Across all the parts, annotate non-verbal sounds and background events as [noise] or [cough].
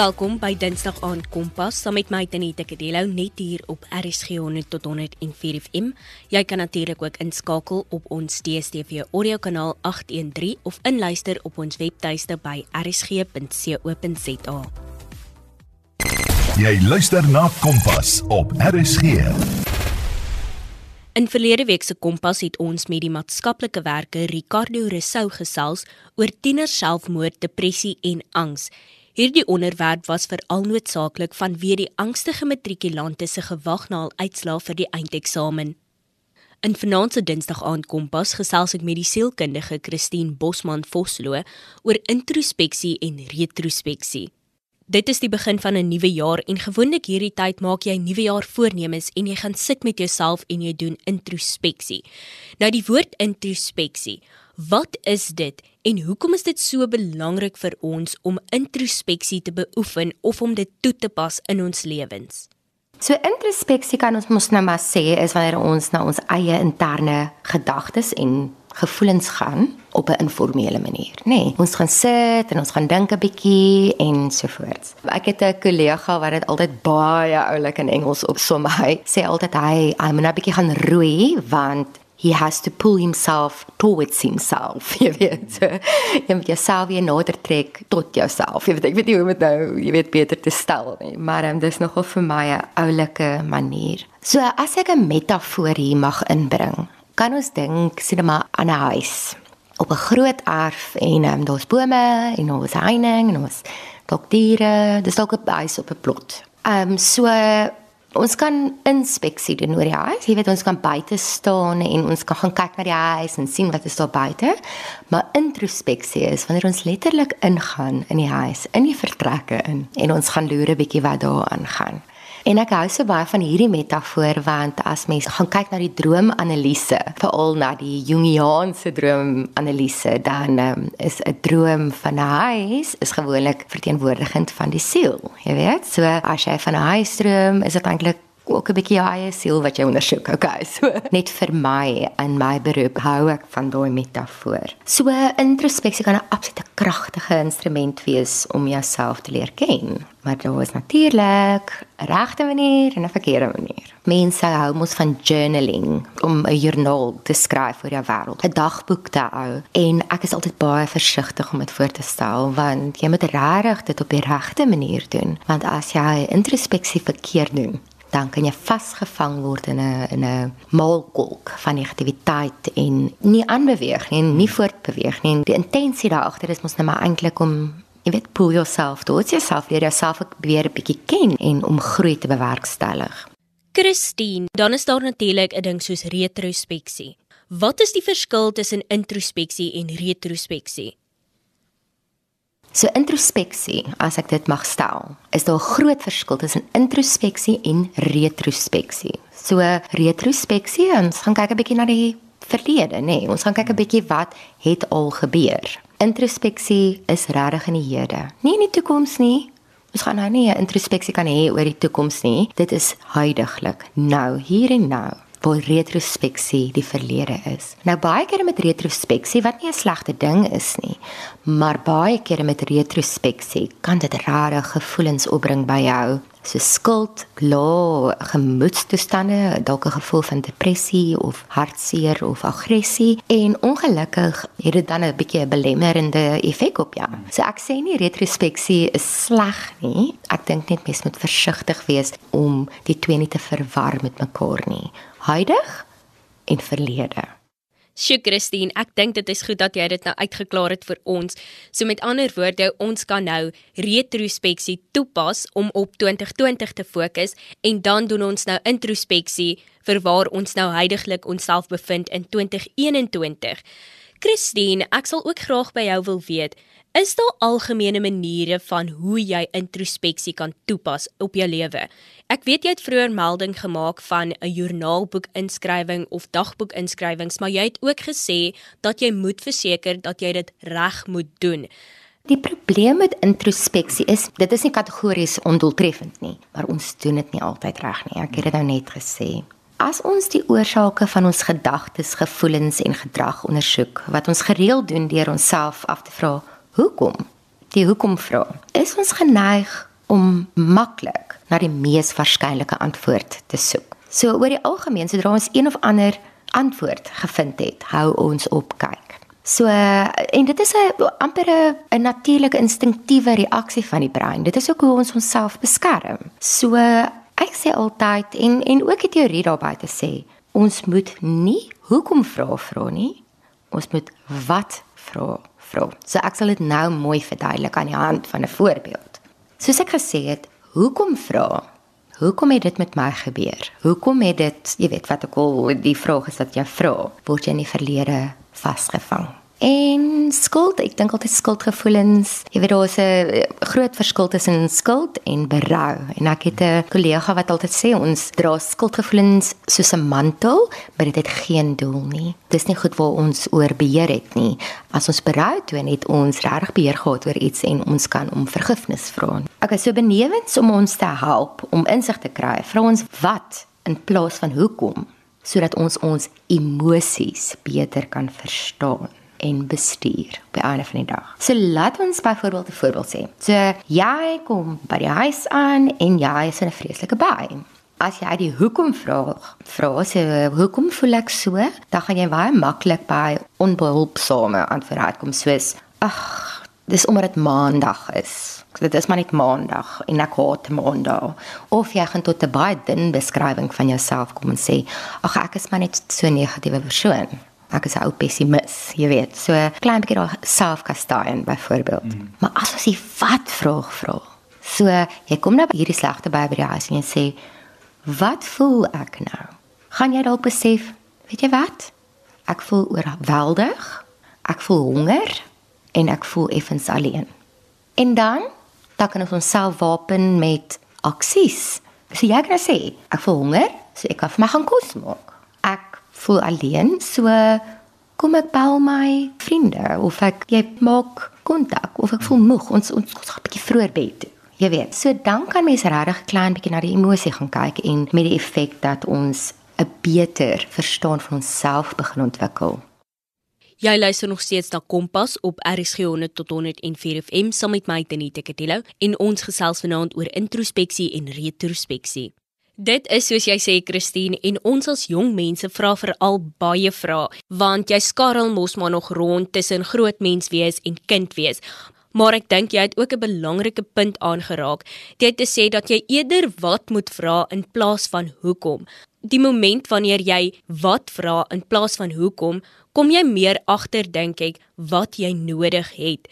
Welkom by Dinsdag aand Kompas saam met my Tanita Kadelo net hier op RSG 100 tot 104 FM. Jy kan natuurlik ook inskakel op ons DStv audio kanaal 813 of inluister op ons webtuiste by rsg.co.za. Jy luister na Kompas op RSG. In verlede week se Kompas het ons met die maatskaplike werker Ricardo Resou gesels oor tieners selfmoord, depressie en angs. Hierdie onderwerp was veral noodsaaklik vanweë die angstige matrikulante se gewag na hul uitslae vir die eindeksamen. In vanaand se Dinsdag aand Kompas gesels ek met die sielkundige Christine Bosman Vosloo oor introspeksie en retrospeksie. Dit is die begin van 'n nuwe jaar en gewoonlik hierdie tyd maak jy nuwe jaar voornemens en jy gaan sit met jouself en jy doen introspeksie. Nou die woord introspeksie, wat is dit En hoekom is dit so belangrik vir ons om introspeksie te beoefen of om dit toe te pas in ons lewens? So introspeksie kan ons mos nou maar sê is wanneer ons na ons eie interne gedagtes en gevoelens gaan op 'n informele manier, nê. Nee, ons gaan sit en ons gaan dink 'n bietjie en so voort. Ek het 'n kollega wat dit altyd baie oulik in Engels opsom. Hy sê altyd hy, "I'm nou 'n bietjie gaan roei want he has to pull himself towards himself. [laughs] Jy weet, so, jy moet jouself weer nader trek tot jouself. Jy weet, ek weet nie hoe om dit nou, jy weet, beter te stel nie, maar um, dis nogal vir my 'n oulike manier. So as ek 'n metafoor hier mag inbring, kan ons dink sien maar aan 'n huis op 'n groot erf en um, daar's bome en daar's heining en daar's dalk diere, dis dalk 'n huis op 'n plot. Ehm um, so Ons kan inspeksie doen oor die huis. Jy weet ons kan buite staan en ons kan gaan kyk na die huis en sien wat is daar buite. Maar introspeksie is wanneer ons letterlik ingaan in die huis, in die vertrekke in en ons gaan loer 'n bietjie wat daar aangaan. En ek hou so baie van hierdie metafoor want as mens gaan kyk na die droomanalise, veral na die Jungiaanse droomanalise, dan um, is 'n droom van 'n huis is gewoonlik verteenwoordigend van die siel, jy weet? So as jy van 'n huis droom, is dit eintlik ook 'n bietjie eie siel wat jy ondersoek. Okay, [laughs] so net vir my in my beroep hou ek van daai metafoor. So introspeksie kan 'n absolute kragtige instrument wees om jouself te leer ken. Maar dit is natuurlik 'n regte manier en 'n verkeerde manier. Mense hou mos van journaling om 'n joernaal te skryf oor jou wêreld, 'n dagboek te hou. En ek is altyd baie versigtig om dit voor te stel want jy moet regtig dit op die regte manier doen. Want as jy introspeksie verkeerd doen, dan kan jy vasgevang word in 'n in 'n maalkolk van negativiteit en nie aanbeweeg nie, nie voortbeweeg nie. Die intensie daar agter is mos net maar eintlik om jy weet pull yourself towards yourself, leer jouself weer 'n bietjie ken en om groei te bewerkstellig. Christine, dan is daar natuurlik 'n ding soos retrospeksie. Wat is die verskil tussen introspeksie en retrospeksie? So introspeksie, as ek dit mag stel, is daar 'n groot verskil tussen introspeksie en retrospeksie. So retrospeksie, ons gaan kyk 'n bietjie na die verlede, nê. Nee, ons gaan kyk 'n bietjie wat het al gebeur. Introspeksie is regtig in die hede, nie in die toekoms nie. Ons gaan nou nie 'n introspeksie kan hê oor die toekoms nie. Dit is huidigelik, nou, hier en nou waar retrospeksie die verlede is. Nou baie kere met retrospeksie wat nie 'n slegte ding is nie, maar baie kere met retrospeksie kan dit rare gevoelens opbring by jou so skuld, glo, gemoedstoestande, dalk 'n gevoel van depressie of hartseer of aggressie en ongelukkig het dit dan 'n bietjie 'n belemmerende effek op jou. So ek sê nie retrospeksie is sleg nie. Ek dink net mens moet versigtig wees om die twee nie te verwar met mekaar nie. Huidig en verlede. Sjoe Christine, ek dink dit is goed dat jy dit nou uitgeklaar het vir ons. So met ander woorde, ons kan nou retrospeksie toepas om op 2020 te fokus en dan doen ons nou introspeksie vir waar ons nou heidaglik onsself bevind in 2021. Christine, ek sal ook graag by jou wil weet, Is daar algemene maniere van hoe jy introspeksie kan toepas op jou lewe? Ek weet jy het vroeër melding gemaak van 'n joernaalboek inskrywing of dagboek inskrywings, maar jy het ook gesê dat jy moet verseker dat jy dit reg moet doen. Die probleem met introspeksie is dit is nie kategories ondoeltreffend nie, maar ons doen dit nie altyd reg nie. Ek het dit nou net gesê. As ons die oorsake van ons gedagtes, gevoelens en gedrag ondersoek, wat ons gereeld doen deur onsself af te vra, Hoekom? Die hoekom vra. Is ons geneig om maklik na die mees waarskynlike antwoord te soek. So oor die algemeen, sodra ons een of ander antwoord gevind het, hou ons op kyk. So en dit is 'n amper 'n natuurlike instinktiewe reaksie van die brein. Dit is ook hoe ons onsself beskerm. So ek sê altyd en en ook die teorie daarby te sê, ons moet nie hoekom vra vra nie. Ons moet wat vra vra. So ek sal dit nou mooi verduidelik aan die hand van 'n voorbeeld. Soos ek gesê het, hoekom vra? Hoekom het dit met my gebeur? Hoekom het dit, jy weet wat ek al die vraag is wat jy vra, word jy in die verlede vasgevang? En skuld, ek dink altyd skuldgevoelens. Jy weet daar's 'n groot verskil tussen skuld en berou. En ek het 'n kollega wat altyd sê ons dra skuldgevoelens soos 'n mantel, maar dit het geen doel nie. Dis nie goed waar ons oor beheer het nie. As ons berou toon het ons reg beheer gehad oor iets en ons kan om vergifnis vra. Is so benewens om ons te help om insig te kry. Vra ons wat in plaas van hoekom sodat ons ons emosies beter kan verstaan en bestuur op die einde van die dag. So laat ons byvoorbeeld 'n voorbeeld sê. So jy kom by die huis aan en jy is in 'n vreeslike baai. As jy die hoekom vra, vra sy hoekom voel ek so, dan gaan jy baie maklik by onbehulpsame antwoorde kom soos ag, dis omdat dit maandag is. Dit is maar net maandag en ek haat maandag. Of jy gaan tot 'n baie dun beskrywing van jouself kom en sê ag ek is maar net so 'n negatiewe persoon ek is 'n ou pessimis, jy weet. So klein bietjie daar selfkastaien byvoorbeeld. Mm. Maar as ons die wat vraag vra. So jy kom nou by hierdie slegte by by die huis en jy sê wat voel ek nou? Gaan jy dalk besef, weet jy wat? Ek voel oorweldig. Ek voel honger en ek voel effens alleen. En dan dan kan ons onsself wapen met aksies. So jy kan sê, ek voel honger, so ek gaan vir my gaan kos maak voel alleen, so kom ek bel my vriende of ek jy maak kontak of ek voel moeg, ons ons gaan 'n bietjie vroeër bed toe. Jy weet, so dan kan mens regtig klein bietjie na die emosie gaan kyk en met die effek dat ons 'n beter verstaan van onsself begin ontwikkel. Jy luister nog steeds na Kompas op RSG 100 tot 104 FM saam met my Tenita Katillo en ons gesels vanaand oor introspeksie en retrospeksie. Dit is soos jy sê Christine en ons as jong mense vra veral baie vrae want jy skarrel mos maar nog rond tussen groot mens wees en kind wees. Maar ek dink jy het ook 'n belangrike punt aangeraak. Dit te sê dat jy eerder wat moet vra in plaas van hoekom. Die moment wanneer jy wat vra in plaas van hoekom, kom jy meer agter dink ek wat jy nodig het.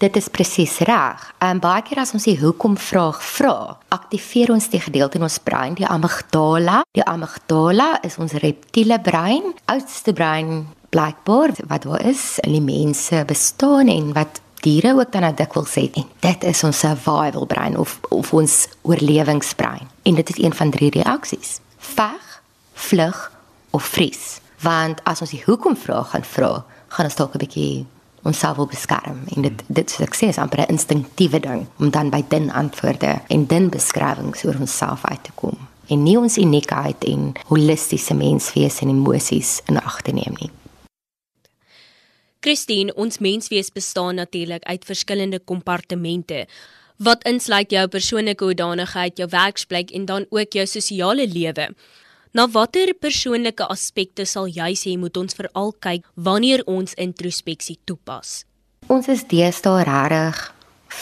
Dit is presies reg. En baie keer as ons die hoekom vraag vra, aktiveer ons die gedeelte in ons brein, die amygdala. Die amygdala is ons reptiele brein, oudste brein blykbaar wat daar is in die mense bestaan en wat diere ook dan nou dikwels sê en dit is ons survival brein of of ons oorlewingsbrein. En dit is een van drie reaksies: veg, vlug of vries. Want as ons die hoekom vraag gaan vra, gaan ons dalk 'n bietjie onsself wil beskerm en dit dit sukses amper 'n instinktiewe ding om dan by din antwoorde en din beskrywings oor onsself uit te kom en nie ons uniekheid en holistiese menswees en emosies in ag te neem nie. Christine, ons menswees bestaan natuurlik uit verskillende kompartemente wat insluit jou persoonlike hoedanigheid, jou werksplek en dan ook jou sosiale lewe. Na watter persoonlike aspekte sal jy sê moet ons veral kyk wanneer ons introspeksie toepas? Ons is deesdae regtig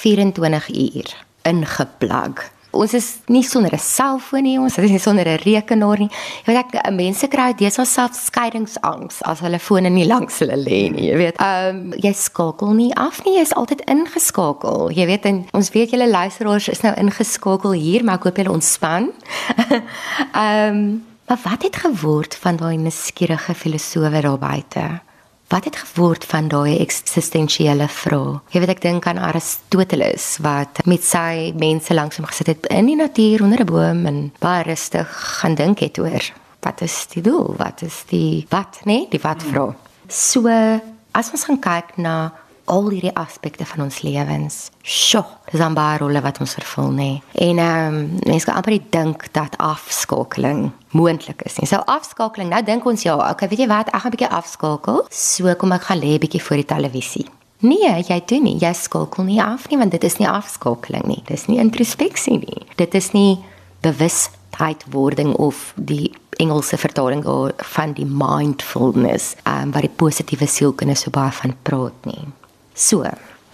24 uur ingeplug. Ons is nie sonder 'n selfoon nie, ons is nie sonder 'n rekenaar nie. Jy weet ek mense kry deesdae self skeidingsangs as hulle fone nie langs hulle lê nie, jy weet. Ehm um, jy skakel nie af nie, jy's altyd ingeskakel. Jy weet en ons weet julle luisteraars is nou ingeskakel hier, maar ek hoop julle ontspan. [laughs] Ehm um, Maar wat het geword van daai nuuskierige filosowe daar buite? Wat het geword van daai eksistensiële vrae? Jy weet ek dink aan Aristoteles wat met sy mense langs hom gesit het in die natuur onder 'n boom en baie rustig gaan dink het oor wat is die doel? Wat is die wat, nee, die wat vrae. So as ons gaan kyk na al hierdie aspekte van ons lewens. Sjoe, dis 'n baie rolle wat ons vervul nê. En ehm um, mense kan amper dink dat afskakeling moontlik is. En so afskakeling, nou dink ons ja, okay, weet jy wat, ek gaan 'n bietjie afskakel. So kom ek gaan lê bietjie voor die televisie. Nee, jy doen nie. Jy skakel nie af nie want dit is nie afskakeling nie. Dis nie introspeksie nie. Dit is nie bewustheidwording of die Engelse vertaling van die mindfulness, um, wat die positiewe sielkunde so baie van praat nie. So,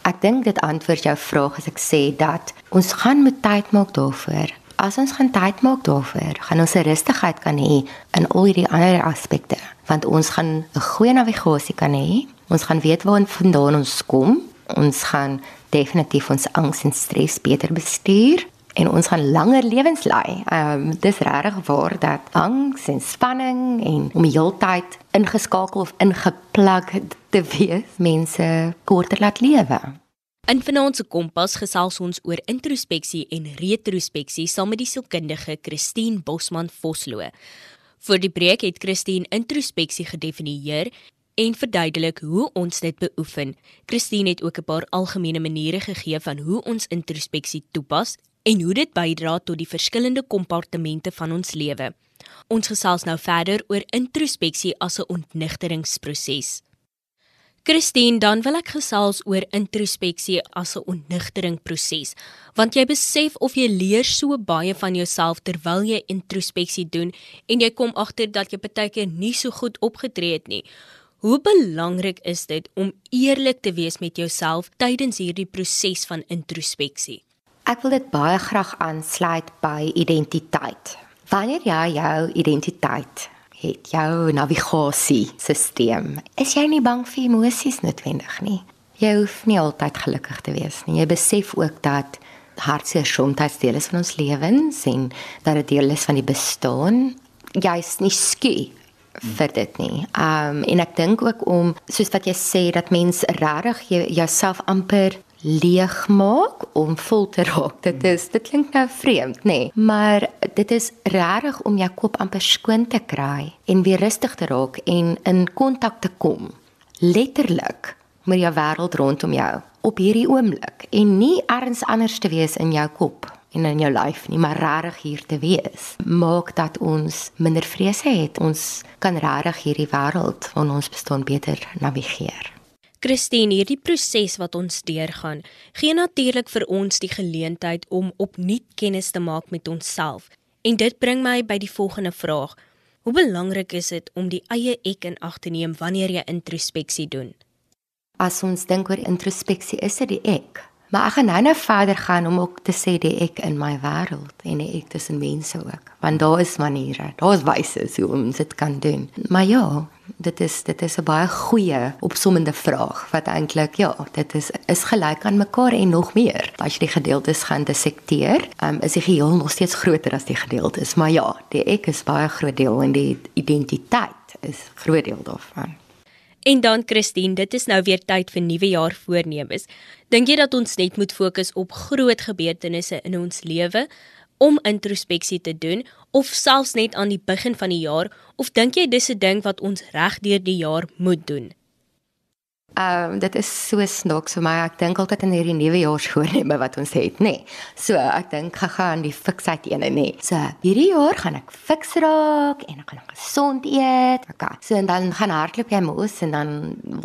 ek dink dit antwoord jou vraag as ek sê dat ons gaan moet tyd maak daarvoor. As ons gaan tyd maak daarvoor, gaan ons 'n rustigheid kan hê in al hierdie ander aspekte, want ons gaan 'n goeie navigasie kan hê. Ons gaan weet waar vandaan ons kom. Ons gaan definitief ons angs en stres beter bestuur en ons gaan langer lewens lei. Ehm um, dis regtig waar dat angs en spanning en om die hele tyd ingeskakel of ingeplug te wees mense korter laat lewe. In vanaand se kompas gesels ons oor introspeksie en retrospeksie saam met die sielkundige Christine Bosman Vosloo. Vir die breek het Christine introspeksie gedefinieer en verduidelik hoe ons dit beoefen. Christine het ook 'n paar algemene maniere gegee van hoe ons introspeksie toepas en hoe dit bydra tot die verskillende kompartemente van ons lewe. Ons gesels nou verder oor introspeksie as 'n ontnigteringsproses. Christine, dan wil ek gesels oor introspeksie as 'n ontnigteringproses, want jy besef of jy leer so baie van jouself terwyl jy introspeksie doen en jy kom agter dat jy baie keer nie so goed opgetree het nie. Hoe belangrik is dit om eerlik te wees met jouself tydens hierdie proses van introspeksie? Ek wil dit baie graag aansluit by identiteit. Wanneer jy jou identiteit het, jou navigasiesisteem, is jy nie bang vir emosies noodwendig nie. Jy hoef nie altyd gelukkig te wees nie. Jy besef ook dat hartseer soms deel is van ons lewens en dat dit deel is van die bestaan. Jy is nie skie vir dit nie. Um en ek dink ook om soos wat jy sê dat mens regtig jouself amper leeg maak om vol te raak. Dit is dit klink nou vreemd, nê, nee, maar dit is regtig om jou kop amper skoon te kry en weer rustig te raak en in kontak te kom. Letterlik met jou wêreld rondom jou op hierdie oomblik en nie ergens anders te wees in jou kop en in jou lyf nie, maar regtig hier te wees. Maak dat ons minder vrese het. Ons kan regtig hierdie wêreld van ons bestaan beter navigeer. Christine, hierdie proses wat ons deurgaan, gee natuurlik vir ons die geleentheid om opnuut kennis te maak met onsself. En dit bring my by die volgende vraag: Hoe belangrik is dit om die eie ek in ag te neem wanneer jy introspeksie doen? As ons dink oor introspeksie, is dit die ek. Maar ek gaan nou nou verder gaan om ook te sê die ek in my wêreld en die ek tussen mense ook, want daar is maniere, daar is wyse hoe ons dit kan doen. Maar ja, dit is dit is 'n baie goeie opsommende vraag wat eintlik ja, dit is is gelyk aan mekaar en nog meer. As jy die gedeeltes gaan dissekteer, um, is die geheel nog steeds groter as die gedeeltes, maar ja, die ek is baie groot deel en die identiteit is groot deel daarvan. En dan Christine, dit is nou weer tyd vir nuwe jaar voornemens. Dink jy dat ons net moet fokus op groot gebeurtenisse in ons lewe om introspeksie te doen of selfs net aan die begin van die jaar of dink jy dis 'n ding wat ons reg deur die jaar moet doen? Ehm um, dit is so snaaks vir my. Ek dink altyd aan hierdie nuwe jaarsvoorneme [laughs] wat ons het, nê. Nee. So, ek dink gaga aan die fiksheid ene, nê. Nee. So, hierdie jaar gaan ek fiks raak en ek gaan gesond eet. Okay. So en dan gaan hardloop jy mos en dan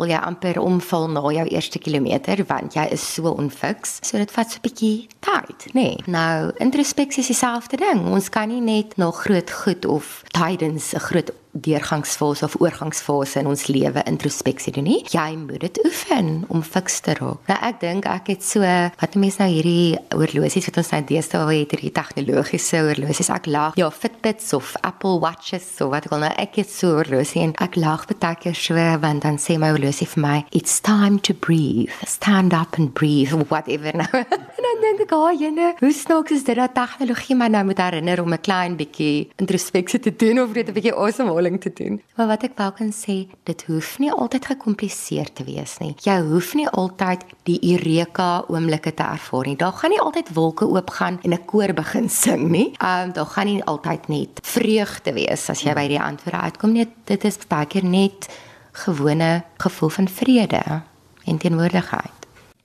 wil jy amper omval na jou eerste kilometer want jy is so onfiks. So dit vat so 'n bietjie tyd, nê. Nee. Nou, introspeksie is dieselfde ding. Ons kan nie net na groot goed of tydens 'n groot deurgangsfase of oorgangsfase in ons lewe introspeksie doen nie. Jy moet dit oefen om fiks te raak. Nou ek dink ek het so wat mense nou hierdie horlosies wat ons nou deesdae het, hierdie tegnologiese horlosies. Ek lag ja Fitbits of Apple Watches so wat ek al nou ek het so horlosie en ek lag baie keer so want dan sê my horlosie vir my it's time to breathe. Stand up and breathe whatever nou. [laughs] en dan dink ek, "Ag, jene, hoe snaaks is dit dat tegnologie my nou moet herinner om 'n klein bietjie introspeksie te doen of net 'n bietjie awesome herhaling te doen. Maar wat ek wou kan sê, dit hoef nie altyd gekompliseer te wees nie. Jy hoef nie altyd die eureka oomblikke te ervaar nie. Daar gaan nie altyd wolke oopgaan en 'n koor begin sing nie. Ehm um, daar gaan nie altyd net vreugde wees as jy by die antwoorde uitkom nie. Dit is baie keer net gewone gevoel van vrede en teenwoordigheid.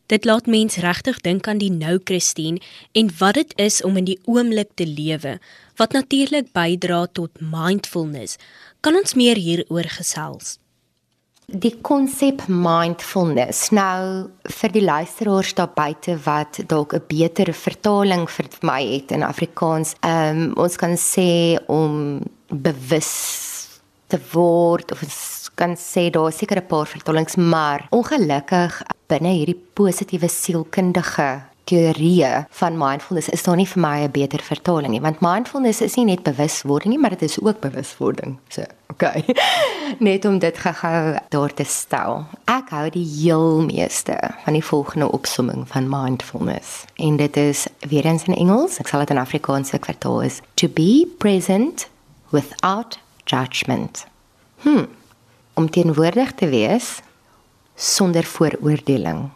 Dit laat mens regtig dink aan die nou Christine en wat dit is om in die oomblik te lewe wat natuurlik bydra tot mindfulness. Kan ons meer hieroor gesels? Die konsep mindfulness. Nou vir die luisteraars daar buite wat dalk 'n beter vertaling vir my het in Afrikaans. Ehm um, ons kan sê om bewus te word of ons kan sê daar seker 'n paar vertalings, maar ongelukkig binne hierdie positiewe sielkundige teorieë van mindfulness is daar nie vir my 'n beter vertaling nie. Want mindfulness is nie net bewuswording nie maar dit is ook bewuswording so okay [laughs] net om dit gou-gou daar te stel. Ek hou die heel meeste van die volgende opsomming van mindfulness. En dit is weer eens in Engels ek sal dit in Afrikaans vertaal is to be present without judgment. Hm om teenwoordig te wees sonder vooroordeling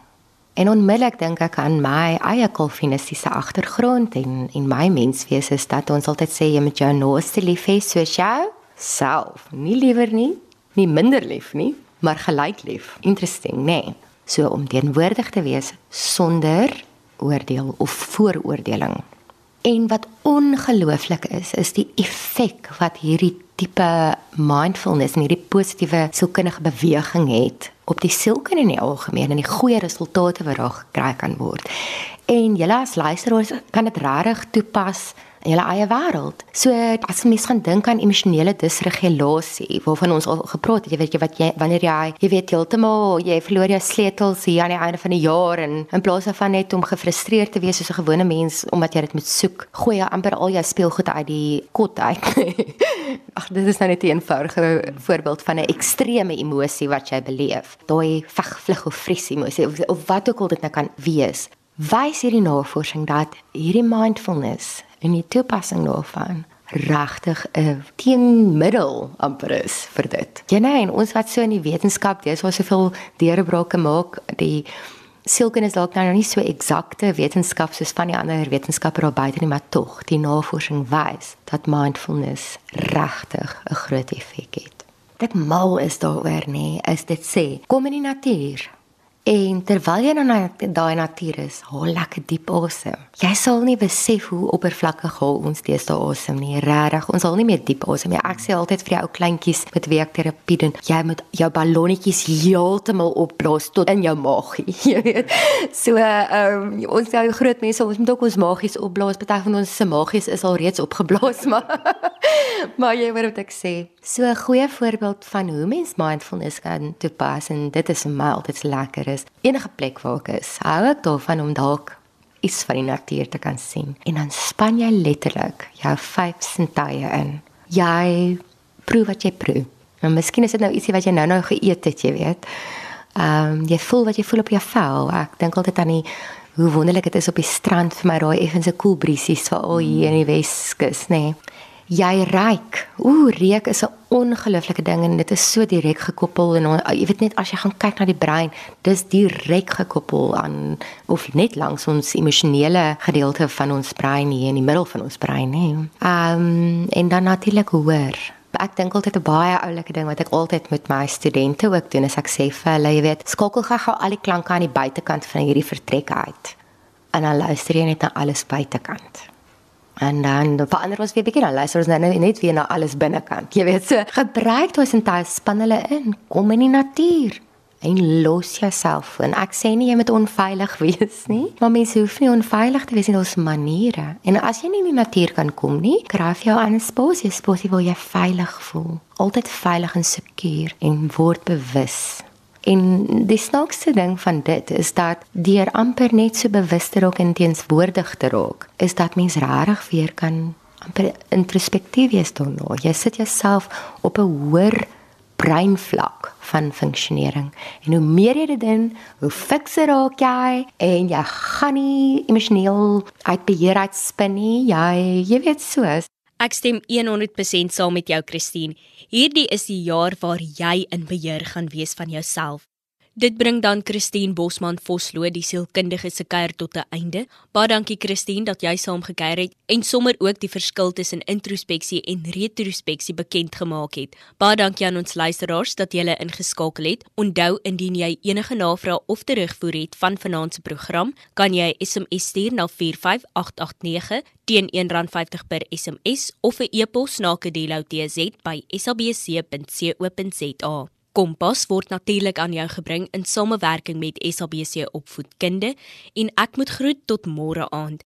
En onmiddellik dink ek aan my eie kalvinistiese agtergrond en en my menswees is dat ons altyd sê jy moet jou naaste lief hê soos jou self. Nie liewer nie, nie minder lief nie, maar gelyk lief. Interesting, nê? Nee. So om teenwoordig te wees sonder oordeel of vooroordeling. En wat ongelooflik is, is die effek wat hierdie tipe mindfulness en hierdie positiewe sielkundige beweging het op die sielkunde in die algemeen en die goeie resultate wat daar gekry kan word. En julle as luisteraars kan dit regtig toepas in julle eie wêreld. So as mens gaan dink aan emosionele disregulasie waarvan ons al gepraat het, jy weet jy wat jy wanneer jy jy weet heeltemal jy verloor jou sleutels hier aan die einde van die jaar en in plaas daarvan net om gefrustreerd te wees soos 'n gewone mens omdat jy dit moet soek, gooi jy amper al jou speelgoed uit die kot uit. [laughs] Ag dit is nou net 'n eenvoudige voorbeeld van 'n ekstreme emosie wat jy beleef. Daai veg vlug of vries emosie of, of wat ook al dit nou kan wees. Wys hierdie navorsing dat hierdie mindfulness en die toepassing daarvan regtig 'n teenmiddel amper is vir dit. Ja nee, en ons wat so in die wetenskap, dis waar soveel deurbrake maak, die sielkunde is dalk nou nie so eksakte wetenskap soos van die ander wetenskappe daar buite nie, maar tog, die navorsing wys dat mindfulness regtig 'n groot effek het. Dit mal is daaroor nie, is dit sê, kom in die natuur. En terwyl jy nou na daai natuur is, haal lekker diep asem. Jy sal nie besef hoe oppervlakkig haal ons deesdae asem nie. Regtig, ons haal nie meer diep asem nie. Ek sê altyd vir die ou kleintjies met wie ek terapie doen, jy moet jou ballonnetjies heeltemal opblaas tot in jou maagie, [laughs] jy weet. So, ehm um, ons ou groot mense, ons moet ook ons maagies opblaas. Party van ons se maagies is al reeds opgeblaas, [laughs] maar maar jy weet wat ek sê. So 'n goeie voorbeeld van hoe mens mindfulness kan toepas en dit is mild, dit's lekker is. Enige plek waar ek is, hou ek daarvan om dalk iets van die natuur te kan sien. En dan span jy letterlik jou vyf sintuie in. Jy proe wat jy proe. Maar miskien is dit nou ietsie wat jy nou-nou geëet het, jy weet. Ehm um, jy voel wat jy voel op jou vel. Ek dink altyd aan die hoe wonderlik dit is op die strand vir my daai effense koel briesies veral hier in die Weskus, nê. Nee jy reik. Ooh, reuk is 'n ongelooflike ding en dit is so direk gekoppel en jy weet net as jy gaan kyk na die brein, dis direk gekoppel aan of net langs ons emosionele gedeelte van ons brein hier in die middel van ons brein, hè. Ehm um, en dan natuurlik hoor. Ek dink altyd 'n baie oulike ding wat ek altyd met my studente ook doen, is ek sê vir hulle, jy weet, skakel gou al die klanke aan die buitekant van hierdie vertrek uit. En dan luister jy net na alles buitekant. En dan verander ons weer bietjie dan luister ons nou net weer na alles binnekant. Jy weet so, gebruik daai sintuie span hulle in, kom in die natuur en los jouself. En ek sê nie jy moet onveilig wees nie, maar mense hoef nie onveilig te wees in ons maniere. En as jy nie in die natuur kan kom nie, kraaf jou aan 'n spasie, spasie waar jy veilig voel. Altyd veilig en sekuur en word bewus En die snaakste ding van dit is dat deur amper net so bewus te raak en teenswoordig te raak, is dat mens regtig weer kan amper introspektief wees daarna. Jy sit jouself op 'n hoër breinvlak van funksionering. En hoe meer jy dit doen, hoe fikser raak jy en jy gaan nie emosioneel uit beheer uit spin nie. Jy jy weet soos Ek stem 100% saam met jou Christine. Hierdie is die jaar waar jy in beheer gaan wees van jouself. Dit bring dan Christine Bosman Vosloo die sielkundige se kuier tot 'n einde. Baie dankie Christine dat jy saam gekuier het en sommer ook die verskil tussen introspeksie en retrospeksie bekend gemaak het. Baie dankie aan ons luisteraars dat julle ingeskakel het. Onthou indien jy enige navrae of terugvoer het van vanaand se program, kan jy SMS stuur na 45889 teen R1.50 per SMS of 'n e-pos na kedeloutz@sabc.co.za. Kompas word natuurlik aan jou gebring in samewerking met SABC Opvoedkunde en ek moet groet tot môre aand.